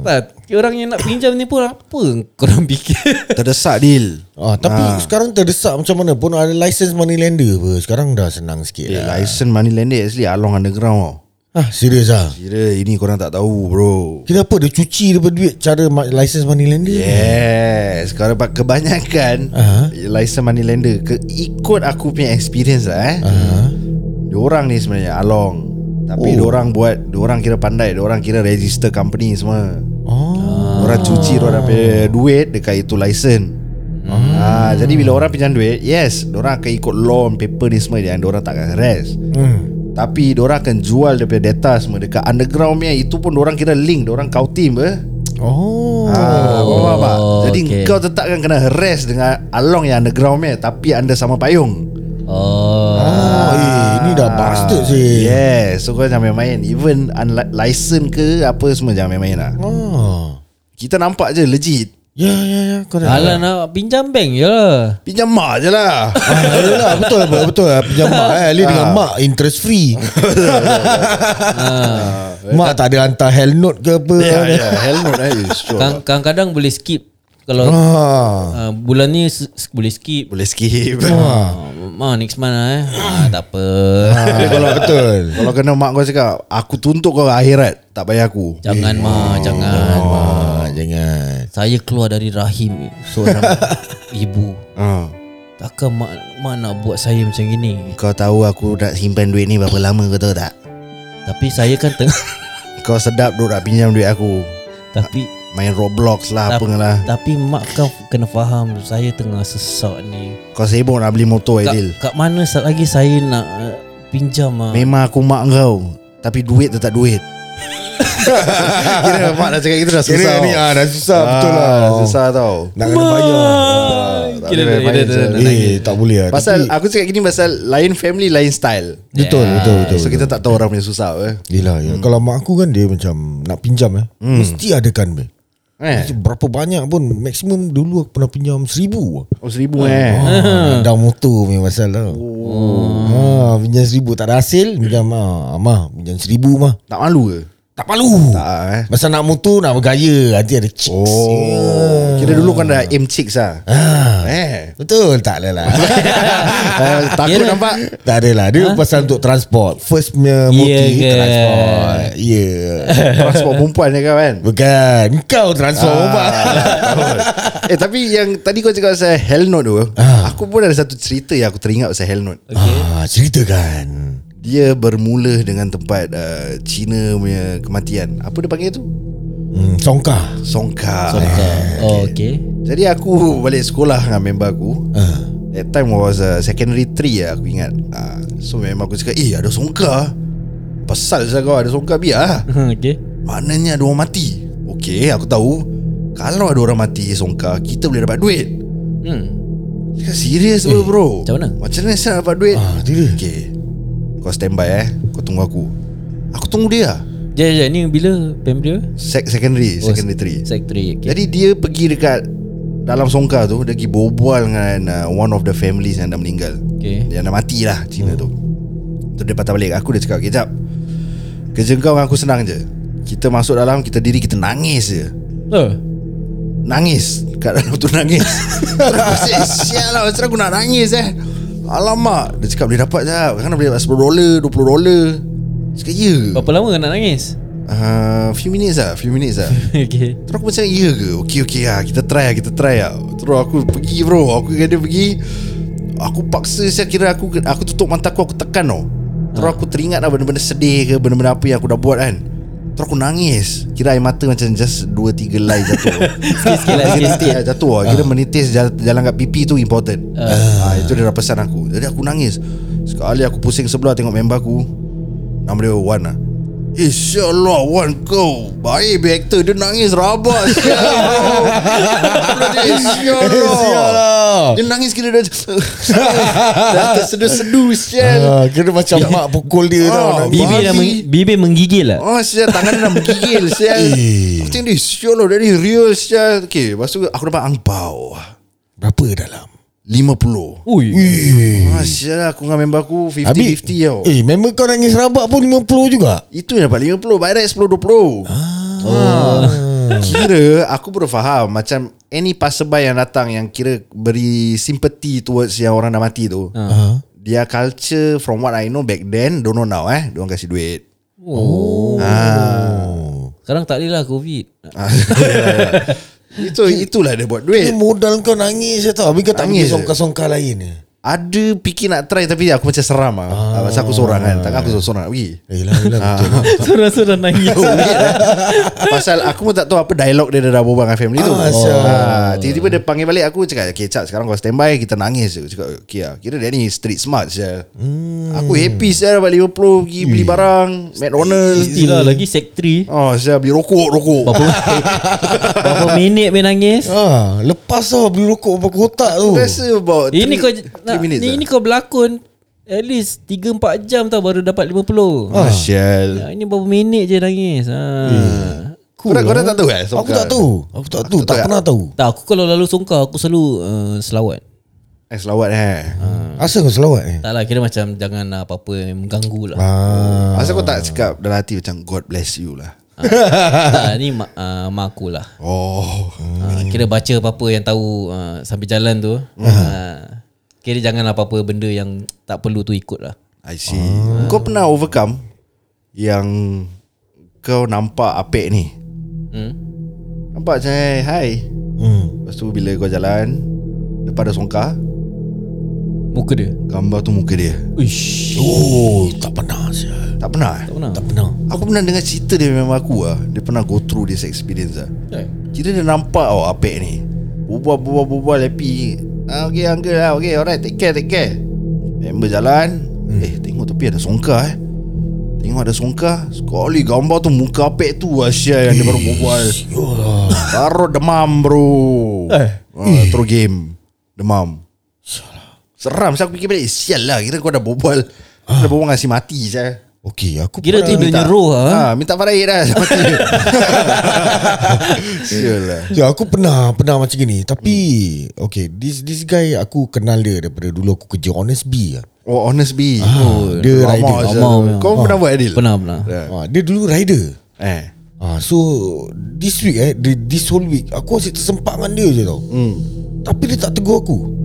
Tak Orang yang nak pinjam ni pun Apa korang fikir? Terdesak deal Ah, tapi sekarang terdesak macam mana? Pun ada license money lender apa. Sekarang dah senang sikit Eh, lah. license money lender actually Along underground tau Ah, serius ah. Kira ini korang tak tahu bro Kira apa dia cuci daripada duit cara license money lender? Yes Kalau pak- kebanyakan Aha. License money lender ke, Ikut aku punya experience lah eh Ah. Diorang ni sebenarnya Along Tapi oh. diorang buat Diorang kira pandai Diorang kira register company semua Oh. Orang cuci Diorang punya duit Dekat itu license Ah, jadi bila orang pinjam duit Yes Diorang akan ikut law and paper ni semua Yang diorang tak akan harass Hmm. Tapi diorang akan jual punya data semua Dekat underground punya Itu pun diorang kira link Diorang kau team eh Oh. Ah, faham tak, Pak? Jadi okay. kau tetap akan kena harass dengan Along yang underground punya Tapi anda sama payung Oh Oh, eh, ini dah bastard sih. Yes So kau jangan main-main Even unli- license ke Apa semua jangan main-main lah Oh. Kita nampak je legit Ya ya ya dah Alah nak pinjam bank je. Lah Pinjam mak je lah. Ah, Yalah betul betul, betul. Lah Pinjam mak eh. Dia dengan mak Interest free. Mak tak ada hantar hell note ke apa. Ya ya Hell no eh. Sure Kadang-kadang boleh skip. Kalau ah. uh, bulan ni boleh skip. Boleh skip. Ah, Ma next month lah eh. Ah, Tak apa. Ah, Kalau betul. Kalau kena mak kau cakap Aku tuntut kau ke akhirat Tak payah aku. Jangan ma Jangan ma ah, Jangan Saya keluar dari rahim Seorang ibu. Ha. Takkan mak, mak nak buat saya macam gini? Kau tahu aku nak simpan duit ni Berapa lama kau tahu tak? Tapi saya kan tengah Kau sedap duk nak pinjam duit aku. Tapi Main Roblox lah Apa Tapi- lah. Tapi mak kan kena faham Saya tengah sesak ni. Kau sibuk nak beli motor kat, Aidil. kat mana sat lagi saya nak uh, pinjam ah. Memang aku mak kau. Tapi duit tetap duit Kira mak dah cakap gitu dah susah Kira ni ah, dah susah Betul Ah, lah Susah tau. Nak kena bayar. Tak Kira dia- Eh tak boleh lah. Pasal aku cakap gini Pasal lain family Lain style. Betul betul betul So kita tak tahu orang punya susah eh. Yelah ya. Kalau mak aku kan dia macam Nak pinjam eh. Mesti adakan be. eh. Berapa banyak pun Maksimum dulu aku pernah pinjam seribu. Oh seribu eh. Ah, Dah motor punya pasal tau. Oh. ah, Pinjam seribu. Tak ada hasil Pinjam ah, Mah pinjam seribu mah. Tak malu ke? Tak malu Tak eh. Masa nak motor nak bergaya Nanti ada chicks. Oh. Kira dulu kan dah aim chicks lah ah. Eh. Betul tak lah lah. Eh, Takut Kira- nampak. Tak adalah Dia pasal untuk transport. First punya motor Ya ke? transport. Ya. Yeah. Transport perempuan je kau kan? Bukan. Kau transport ah. Eh tapi yang Tadi kau cakap pasal Hell Note tu Aku pun ada satu cerita Yang aku teringat pasal Hell Note. Ah, Ceritakan Dia bermula dengan tempat uh, Cina punya kematian. Apa dia panggil tu? hmm, Songka Songkar Oh okay. Jadi aku balik sekolah dengan member aku. Ah. That time was uh, secondary 3 lah aku ingat. Uh, So member aku cakap Eh ada songkar Pasal saya kau ada songkar biar lah Okay. Maknanya ada orang mati. Okay aku tahu. Kalau ada orang mati songkar Kita boleh dapat duit. Hmm. Cakap serius eh, bro? macam mana? Macam mana saya dapat duit? Ah, dia. Okay Kau standby eh. Kau tunggu aku. Aku tunggu dia. Jap jap ni bila? Pembria Sec secondary Oh, Secondary 3 Sec 3 okay. Jadi dia pergi dekat Dalam songkar tu Dia pergi berbual dengan uh, One of the families yang dah meninggal. Okay. Yang dah mati lah Cina tu. Tu dia patah balik. Aku dia cakap Kejap Kerja kau dengan aku senang je. Kita masuk dalam Kita diri kita nangis je. Oh. Nangis. Kat dalam tu nangis. Terus aku cakap "Eh, Sial lah. Macam aku nak nangis eh Alamak Dia cakap boleh dapat je Kan boleh dapat 10 dolar 20 dolar. Cakap ya Berapa lama nak nangis? Uh, Few minutes lah Few minutes lah. Okay. Terus aku macam ya ke? Okay okay lah Kita try lah Kita try lah. Terus aku pergi bro. Aku dengan dia pergi. Aku paksa saya kira aku Aku tutup mata aku Aku tekan tau. Terus aku teringat lah Benda-benda sedih ke Benda-benda apa yang aku dah buat kan Terus aku nangis. Kira air mata macam Just 2-3 lay jatuh. Sikit-sikit lah Sikit-sikit Ah, Jatuh. Lah Kira menitis jalan, jalan kat pipi tu important. Ah. Itu dia dah pesan aku. Jadi aku nangis. Sekali aku pusing sebelah Tengok member aku. Nama dia Wan lah Syallah Wan kau. Baik be actor Dia nangis rabak Syallah Dia nangis kira dah Dah terseduh-seduh Syal ah, Kira macam mak pukul dia Ah, tau Bibir dah Babi. meng, Bibir menggigil lah. Oh sial Tangan dia dah menggigil Sial. Eh. Aku tengok dia Syal lah Dia ni real Sial. Okay Lepas tu aku dapat angpau Berapa dalam 50 Ui. Sial lah Aku dengan member aku 50-50 tau. Eh member kau nangis rabak pun 50 juga? Itu yang dapat 50 By right 10-20 ah. Kira Aku baru faham Macam Any passerby yang datang Yang kira Beri sympathy Towards yang orang dah mati tu uh. Dia culture From what I know back then Don't know now eh. Diorang kasih duit. Oh. Ah. Sekarang tak boleh lah covid Itu itulah dia buat duit. Ni modal kau nangis je tau Habis kau tak Nangis pergi songkar-songkar lain ni Ada fikir nak try Tapi aku macam seram lah ah. Pasal aku seorang kan. Takkan aku seorang nak pergi. Eh lah, lah betul. Surah-surah nangis Pasal aku pun tak tahu Apa dialog dia dah berbual dengan family tu. Ah, sial. ah, Tiba-tiba dia panggil balik aku Cakap Okay Cap sekarang kau standby Kita nangis. Je Cakap okay lah Kira dia ni street smart je hmm. Aku happy saya dapat 50 Pergi beli barang McDonald's. Mestilah lagi 3 Oh saya beli rokok Rokok. Berapa Berapa minit main nangis? Ah, Lepas tau beli rokok berapa kotak tu. Rasa about Ini kau 3 nak, minutes ni, lah. ni kau berlakon At least 3-4 jam tau Baru dapat 50 Ah, Sial. Ha, Ini berapa minit je nangis. Ha. Cool Korang- korang lah. tak tahu eh, Aku tak tahu. Aku tak tahu. Tak Tak pernah tahu. Tak aku kalau lalu songkar Aku selalu uh, selawat. Eh selawat eh? Asal kau selawat eh? Tak lah kira macam Jangan apa-apa yang mengganggu lah. Ah, Asal kau tak cakap dalam hati macam God bless you lah. Tak, Ni mak, uh, mak aku lah. Oh. Uh, Kira baca apa-apa yang tahu uh, Sambil jalan tu. Uh, Kira jangan apa-apa benda yang Tak perlu tu ikut lah. I see. Kau pernah overcome Yang Kau nampak apek ni? Hmm? Nampak macam eh, Hai hmm. Lepas tu bila kau jalan Depan ada songkar. Muka dia? Gambar tu muka dia. Uish. Oh Tak pernah sial. Tak pernah eh? Tak pernah? Tak pernah. Aku pernah dengar cerita dia memang aku lah. Dia pernah go through this experience lah. Eh, Kira dia nampak oh apek ni. Berbual berbual berbual happy ah, Okay uncle lah Okay alright take care take care. Member jalan. Hmm. Eh tengok tepi ada songkar eh. Tengok ada songkar. Sekali gambar tu muka apek tu Asia yang dia baru berbual. Baru demam bro. Eh. ah, Terus game. Demam. Seram Saya aku fikir balik. Sial lah Kira kau dah berbual. Dah berbual dengan si mati saya. Okey aku Kira tu dia nyeruh lah ha, Minta faraid dah Mati Sial lah Ya aku pernah Pernah macam gini. Tapi Okay This this guy Aku kenal dia Daripada dulu aku kerja Honest B lah. Oh honest B Ah, dia lama rider. Lama. Kau pernah buat Adil? Pernah pernah. Ah, Dia dulu rider. Eh. Ah, So This week eh This whole week Aku asyik tersempak dengan dia je tau. Hmm. Tapi dia tak tegur aku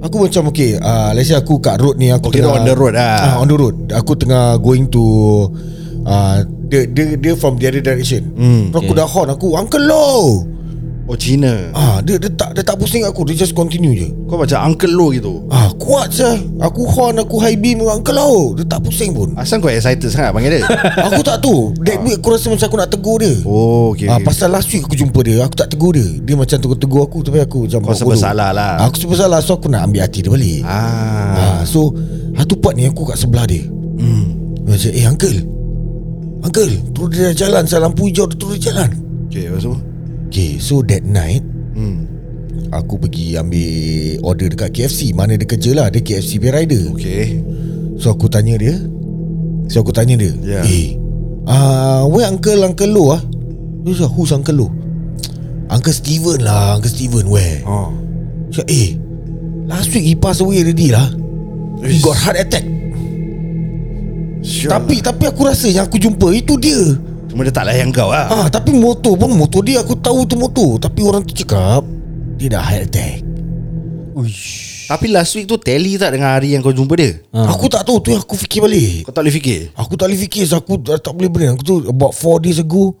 Aku macam okay uh, Let's say aku kat road ni aku Oh, kira on the road lah. ah, On the road. Aku tengah going to uh, dia, dia, dia from the other direction. Hmm, Aku dah horn Aku Uncle Low Oh Cina. Ah, dia, dia, tak, dia tak pusing aku Dia just continue je. Kau macam Uncle Lo gitu. Ah kuat je Aku horn Aku high beam Uncle Low Dia tak pusing pun. Asal kau excited sangat panggil dia? Aku tak tahu. That week aku rasa macam aku nak tegur dia. Oh okay, Ah, okay. pasal last week aku jumpa dia Aku tak tegur dia. Dia macam tegur-tegur aku Tapi aku macam Kau buat serba bodoh. salah lah. Aku serba salah So aku nak ambil hati dia balik. Ah. ah. So Satu part ni aku kat sebelah dia. Hmm. Dia Macam eh uncle. Uncle Terus dia jalan Saya lampu hijau terus dia jalan. Okay lepas tu Okay so that night hmm. Aku pergi ambil order dekat KFC Mana dia kerja lah Dia KFC pay rider. Okay. So aku tanya dia. So aku tanya dia. Ya. Eh uh, Where uncle Uncle Lo ah? Dia cakap who's Uncle Lo Uncle Steven lah Uncle Steven where? Oh. Cakap eh Last week he passed away already lah. He got heart attack. Sure. Tapi tapi aku rasa yang aku jumpa Itu dia Cuma dia tak layan kau lah ah, Tapi motor pun Motor dia aku tahu tu motor. Tapi orang tu cakap Dia dah heart attack. Tapi last week tu Tally tak dengan hari yang kau jumpa dia? Ah. Aku tak tahu tu yang aku fikir balik. Kau tak boleh fikir? Aku tak boleh fikir so Aku tak boleh brain Aku tu about 4 days ago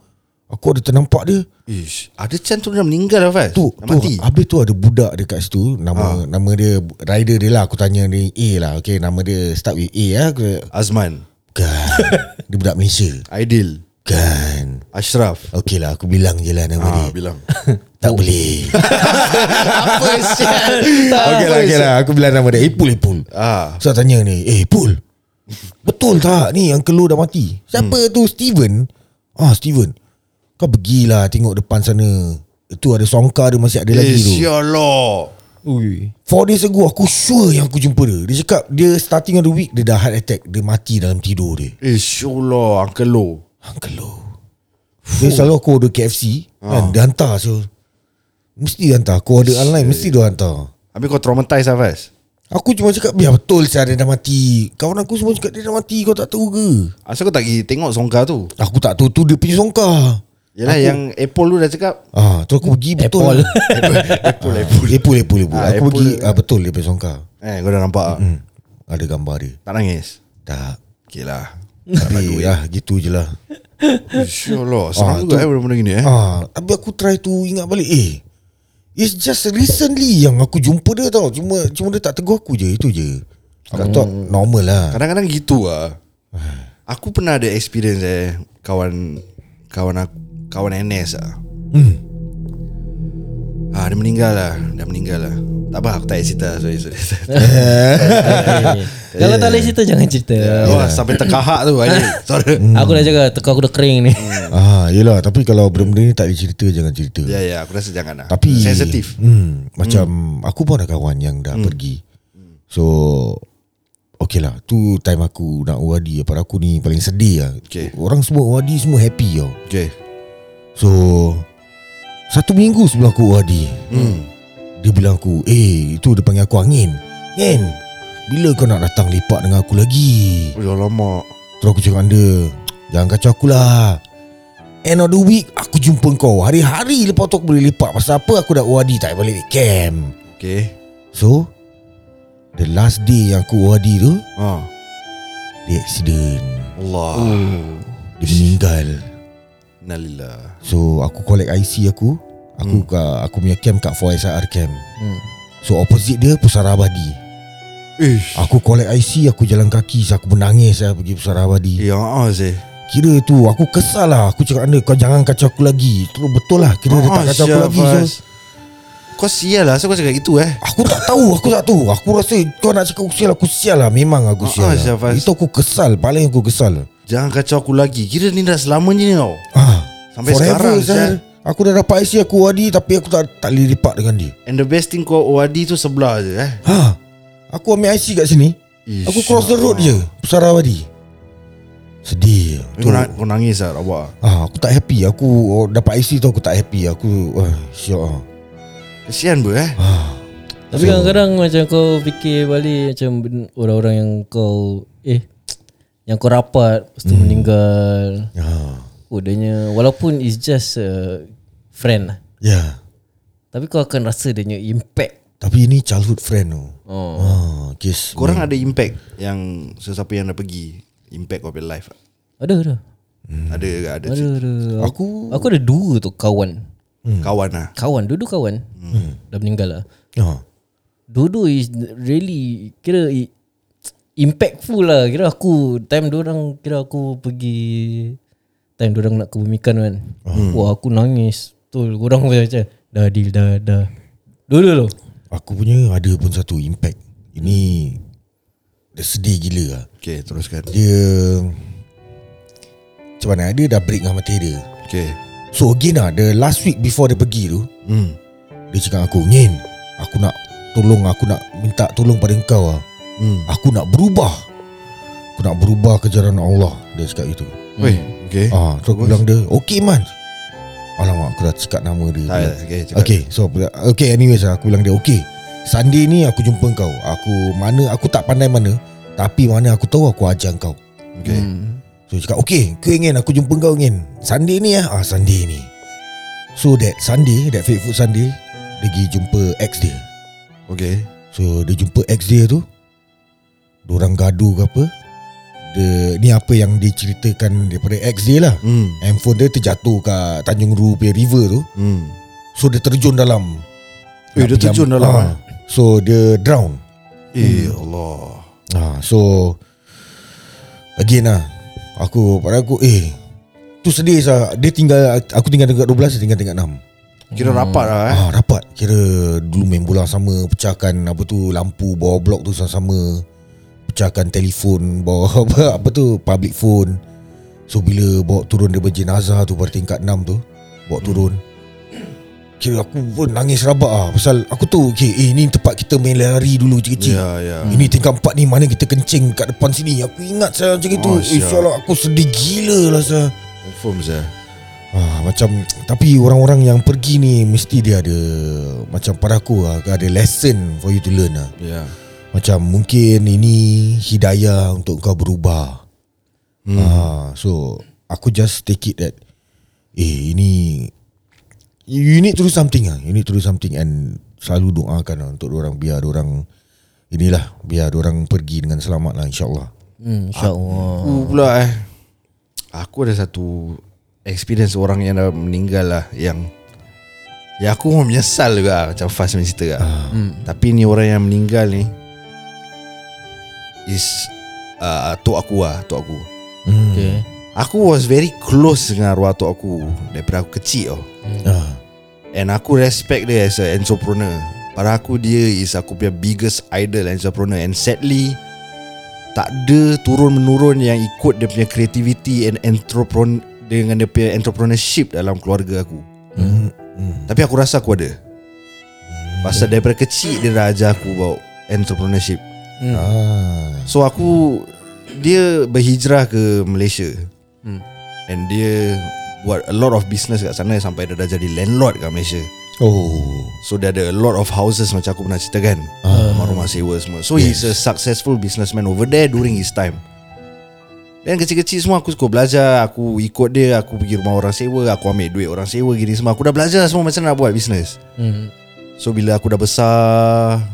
Aku ada ternampak dia. Ish, Ada chance tu dah meninggal lah Faz? Tu, Dah tu. mati? Habis tu ada budak dekat situ Nama nama dia Rider dia lah. Aku tanya dia A lah Okay. Nama dia start with A lah aku, Azman. Kan Dia budak Malaysia. Aidil Kan Ashraf. Okay lah aku bilang je lah nama Ah, dia. bilang. Tak boleh. Apa sial? Okay lah okay lah. Aku bilang nama dia. Ipul Ipul Ah, So tanya ni Eh Ipul Betul tak ni Uncle Lu dah mati? Siapa tu Steven? Ah Steven. Kau pergilah Tengok depan sana. Itu ada songkar dia Masih ada lagi Eh tu. sial lah Ui. Four days ago Aku sure yang aku jumpa dia. Dia cakap Dia starting of the week Dia dah heart attack. Dia mati dalam tidur dia. Eh sial lah Uncle Lo Uncle Lu Dia selalu aku order KFC kan, Dia hantar so. Mesti dia hantar. Aku order online Mesti dia hantar. Habis kau traumatise lah Faz Aku cuma cakap Biar betul saya dia dah mati. Kawan aku semua cakap Dia dah mati Kau tak tahu ke? Asal kau tak pergi tengok songkar tu? Aku tak tahu Tu dia punya songkar. Yelah aku, yang Apple tu dah cakap. Ah, tu aku pergi betul. Apple. Apple Apple, Apple, Apple, Apple, Apple. Ah, Aku Apple. pergi ah, betul dia punya songkar. Eh kau dah nampak? Hmm. Ada gambar dia. Tak nangis? Tak. Okay lah Tapi lah gitu je lah. InsyaAllah Seram Ah, juga tu- eh benda-benda gini eh Ah, tapi aku try tu ingat balik eh. It's just recently yang aku jumpa dia tau. Cuma cuma dia tak tegur aku je, itu je. Aku Hmm. thought normal lah. Kadang-kadang gitu lah Aku pernah ada experience eh Kawan Kawan aku Kawan NS lah Hmm. Ah, dia meninggal lah. Dah meninggal lah. Tak apa aku tak payah cerita Sorry sorry. Kalau tak boleh cerita Jangan cerita. Wah sampai terkahak tu. Sorry. Aku dah jaga Tekak aku dah kering ni. Ah, yelah tapi kalau benda-benda ni tak boleh cerita jangan cerita. Ya ya aku rasa jangan lah. Tapi Sensitif. hmm, Macam Aku pun ada kawan yang dah pergi. So Okay lah Tu time aku nak OAD Pada aku ni paling sedih lah. Okay. Orang semua OAD semua happy tau. Okay So Satu minggu sebelum aku ORD Hmm. Dia bilang aku Eh itu dia panggil aku angin Angin Bila kau nak datang lepak dengan aku lagi Udah lama. Terus aku cakap dengan dia Jangan kacau aku lah End of the week Aku jumpa kau Hari-hari lepas tu aku boleh lepak Pasal apa aku dah ORD Tak balik camp Okay. So The last day yang aku ORD tu Ha. Dia accident Allah. Dia meninggal Nalillah. So aku collect IC aku Aku hmm. kat, aku punya camp kat 4SIR camp. Hmm. So opposite dia Pusara Abadi. Ish. Aku collect IC Aku jalan kaki so Aku menangis saya pergi Pusara Abadi. Ya, ah sih. Kira tu Aku kesal lah. Aku cakap dia Kau jangan kacau aku lagi. Terus betul lah Kira dia tak kacau aku lagi so, Kau sial lah Asal kau cakap gitu eh? Aku tak tahu Aku tak tahu. Aku rasa Kau nak cakap aku sial Aku sial lah. Memang aku Ah, sial ah, lah. Syafaz. Itu aku kesal Paling aku kesal. Jangan kacau aku lagi. Kira ni dah selamanya ni tau. Ah, Sampai Forever sekarang. Sal. Aku dah dapat IC aku wadi Tapi aku tak tak boleh lipat dengan dia And the best thing kau OAD tu sebelah je eh Ha Aku ambil IC kat sini Ish, Aku cross the road je Pusara Wadi Sedih Kau, na- kau nangis lah Rabak Ah, aku tak happy. Aku oh, dapat IC tu aku tak happy. Aku wah, syok. ah. Kesian ber eh Ah. Tapi kadang-kadang macam kau fikir balik macam orang-orang yang kau eh yang kau rapat lepas tu meninggal. Ya. Oh dia walaupun it's just a friend lah. Ya. Tapi kau akan rasa dia punya impact. Tapi ini childhood friend tu. Oh. Ah, kes. Korang ada impact Yang Sesiapa yang dah pergi Impact of your life Ada ada. Ada ke ada, Ada ada. Aku Aku ada dua tu kawan. Kawan lah Kawan, dua-dua kawan. Dah meninggal lah. ah. Dua-dua is really kira impactful lah. Kira aku time orang kira aku pergi time orang nak kebumikan kan. Wah aku nangis. Betul. Orang macam dah deal dah dah. Dulu tu. Aku punya ada pun satu impact. Ini dia sedih gila lah. Okay teruskan Dia macam mana dia dah break dengan mati dia. Okay So again lah The last week before dia pergi tu Hmm Dia cakap aku Ngin Aku nak tolong Aku nak minta tolong pada engkau lah Hmm Aku nak berubah Aku nak berubah ke jalan Allah Dia cakap gitu Weh Okay. Ah, Terus aku bilang dia Okay man. Alamak aku dah cakap nama dia. Tak, okay, cakap. Okay so Okay anyways Aku bilang dia Okay Sunday ni aku jumpa kau. Aku mana Aku tak pandai mana Tapi mana aku tahu Aku ajar kau. Okay. So dia cakap Okay Kau ingin aku jumpa kau ingin. Sunday ni lah ah, Sunday ni. So that Sunday That faithful Sunday Dia pergi jumpa ex dia. Okay. So dia jumpa ex dia tu Diorang gaduh ke apa dia, Ni apa yang dia ceritakan Daripada ex dia lah. Hmm. Handphone dia terjatuh kat Tanjung Ru punya river tu. Hmm. So dia terjun dalam. Eh, dia terjun am- dalam, eh? So dia drown. Eh Allah. Ah, So Again lah Aku pada aku Eh Tu sedih sah. Dia tinggal Aku tinggal dekat 12 Dia tinggal tingkat 6 Kira rapat lah eh? Ah, Rapat. Kira dulu main bola sama Pecahkan apa tu Lampu bawah blok tu sama-sama Pecahkan telefon Bawa apa, apa tu Public phone. So bila bawa turun Dia berjenazah tu Pada tingkat 6 tu Bawa turun. Kira aku pun nangis rabak ah. Pasal aku tahu okay, Eh ni tempat kita main lari dulu kecil-kecil. Ya ya. Ini tingkat 4 ni Mana kita kencing kat depan sini? Aku ingat saya macam itu. Oh, oh, Eh sialah aku sedih gila lah saya Confirm saya Ah, macam tapi orang-orang yang pergi ni mesti dia ada macam pada aku lah, ada lesson for you to learn lah. Ya Macam mungkin ini hidayah untuk kau berubah. Hmm. Ah, so aku just take it that eh ini you need to do something ah. You need to do something and selalu doakan lah untuk orang biar orang inilah biar orang pergi dengan selamat lah insyaallah. Hmm, InsyaAllah. Aku pula eh Aku ada satu Experience orang yang dah meninggal lah Yang Ya aku pun menyesal juga Macam Faz punya cerita lah Hmm. Tapi ni orang yang meninggal ni Is uh, Tok aku lah Tok aku Hmm. Okay. Aku was very close dengan arwah tok aku Daripada aku kecil tau Ah. And aku respect dia as a entrepreneur Pada aku dia is aku punya biggest idol entrepreneur And sadly Tak ada turun-menurun yang ikut dia punya creativity and entrepreneur Dengan dia punya entrepreneurship dalam keluarga aku Hmm. Hmm. Tapi aku rasa aku ada Pasal daripada kecil dia dah ajar aku about entrepreneurship Hmm. Ah. So aku Dia berhijrah ke Malaysia Hmm. And dia buat a lot of business kat sana sampai dia dah jadi landlord kat Malaysia. Oh So dia ada a lot of houses macam aku pernah cerita kan. Rumah-rumah sewa semua. So yes. he's a successful businessman over there during his time. Dan kecil-kecil semua aku suka belajar Aku ikut dia Aku pergi rumah orang sewa Aku ambil duit orang sewa gini semua Aku dah belajar semua macam nak buat bisnes Hmm. So bila aku dah besar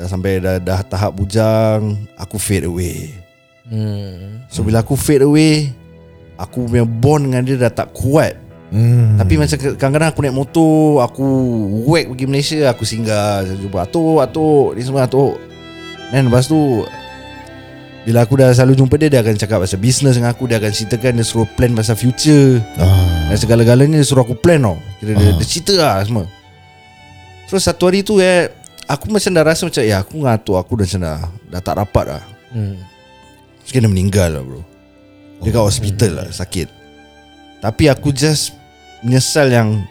Dah sampai dah, dah tahap bujang Aku fade away. Hmm. So bila aku fade away Aku punya bond dengan dia dah tak kuat. Hmm. Tapi macam kadang-kadang aku naik motor Aku whack pergi Malaysia Aku singgah Saya jumpa Atuk, Atuk Ni semua Atuk. Dan lepas tu Bila aku dah selalu jumpa dia Dia akan cakap pasal business dengan aku Dia akan ceritakan Dia suruh plan pasal future. Ah. Dan segala-galanya dia suruh aku plan tau. Kira dia, dia cerita lah semua. Terus satu hari tu eh Aku macam dah rasa macam Ya aku dengan atuk aku dah macam dah Dah tak rapat lah Hmm. Terus dia meninggal lah bro Dia kat hospital lah Sakit Tapi aku just Menyesal yang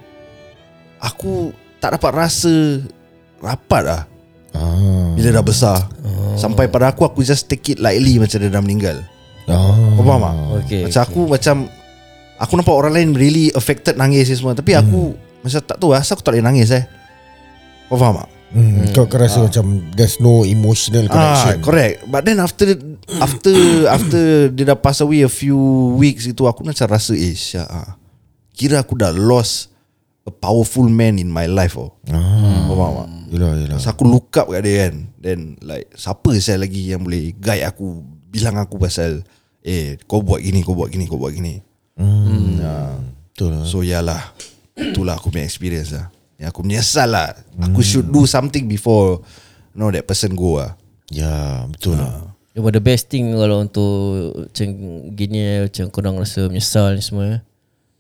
Aku Tak dapat rasa Rapat lah Ah. Bila dah besar Sampai pada aku Aku just take it lightly Macam dia dah meninggal Ah. Kau faham tak? Okay. Macam aku macam Aku nampak orang lain Really affected nangis ni semua Tapi aku Macam tak tahu Asal aku tak boleh nangis eh Kau faham tak? Hmm, kau, kau rasa macam There's no emotional Ah, connection correct. But then after after after dia dah pass away a few weeks itu aku macam rasa eh Syah, ah, kira aku dah lost a powerful man in my life oh. ah. Faham tak? Yelah yelah So aku look up kat dia kan Then like Siapa saya lagi yang boleh Guide aku Bilang aku pasal Eh kau buat gini Kau buat gini Kau buat gini hmm. Ah, Betul lah So yalah Itulah aku punya experience lah Yang aku menyesal lah. Aku should do something before You know that person go lah. Ya betul lah. Yeah, but the best thing kalau untuk macam gini macam korang rasa menyesal ni semua eh.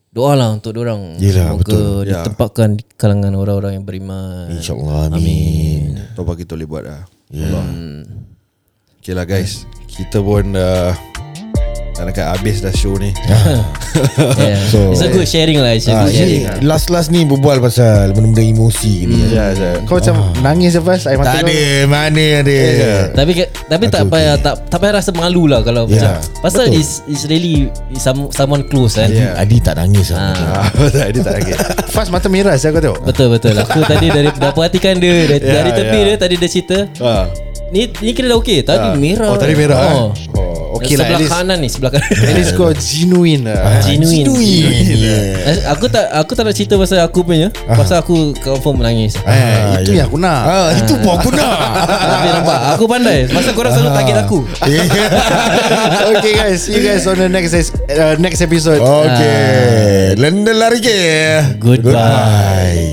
Doa lah untuk orang Yelah, Semoga betul. Ya. ditempatkan di kalangan orang-orang yang beriman. InsyaAllah amin. Tahu apa kita boleh buat lah. Ya. Okay lah guys. Kita pun dah Dah dekat habis dah show ni yeah. So- It's a good sharing lah It's a Ah, good sharing lah. ni last-last ni berbual pasal benda-benda emosi ni. Ya, ya. Kau macam nangis apa Air mata Tak ada, mana ada. Tapi ke- tapi tak Okay, payah tak tak payah rasa malu lah kalau Ya, macam pasal betul. is is really is some, someone close kan. Ya. Adi tak nangis lah. Ah, tak, dia tak lagi Fast mata merah saya kau tengok Betul betul. Aku tadi dari dah perhatikan dia dari, Ya, dari tepi ya. dia tadi dia cerita. ah. Ni ni kira dah okey. Tadi Ah. merah. Oh tadi merah Oh. eh? Oh okay lah sebelah kanan ni sebelah kanan. At least kau genuine lah Genuine. Genuine. Eh, Aku tak aku tak nak cerita pasal aku punya. Pasal aku confirm menangis. Eh, Ah, itu ya. yang aku nak Ah, itu pun aku nak. Tapi nampak aku pandai. Pasal korang selalu target aku. Okay guys See you guys on the next uh, Next episode Okay. Lenda lari ke? Goodbye.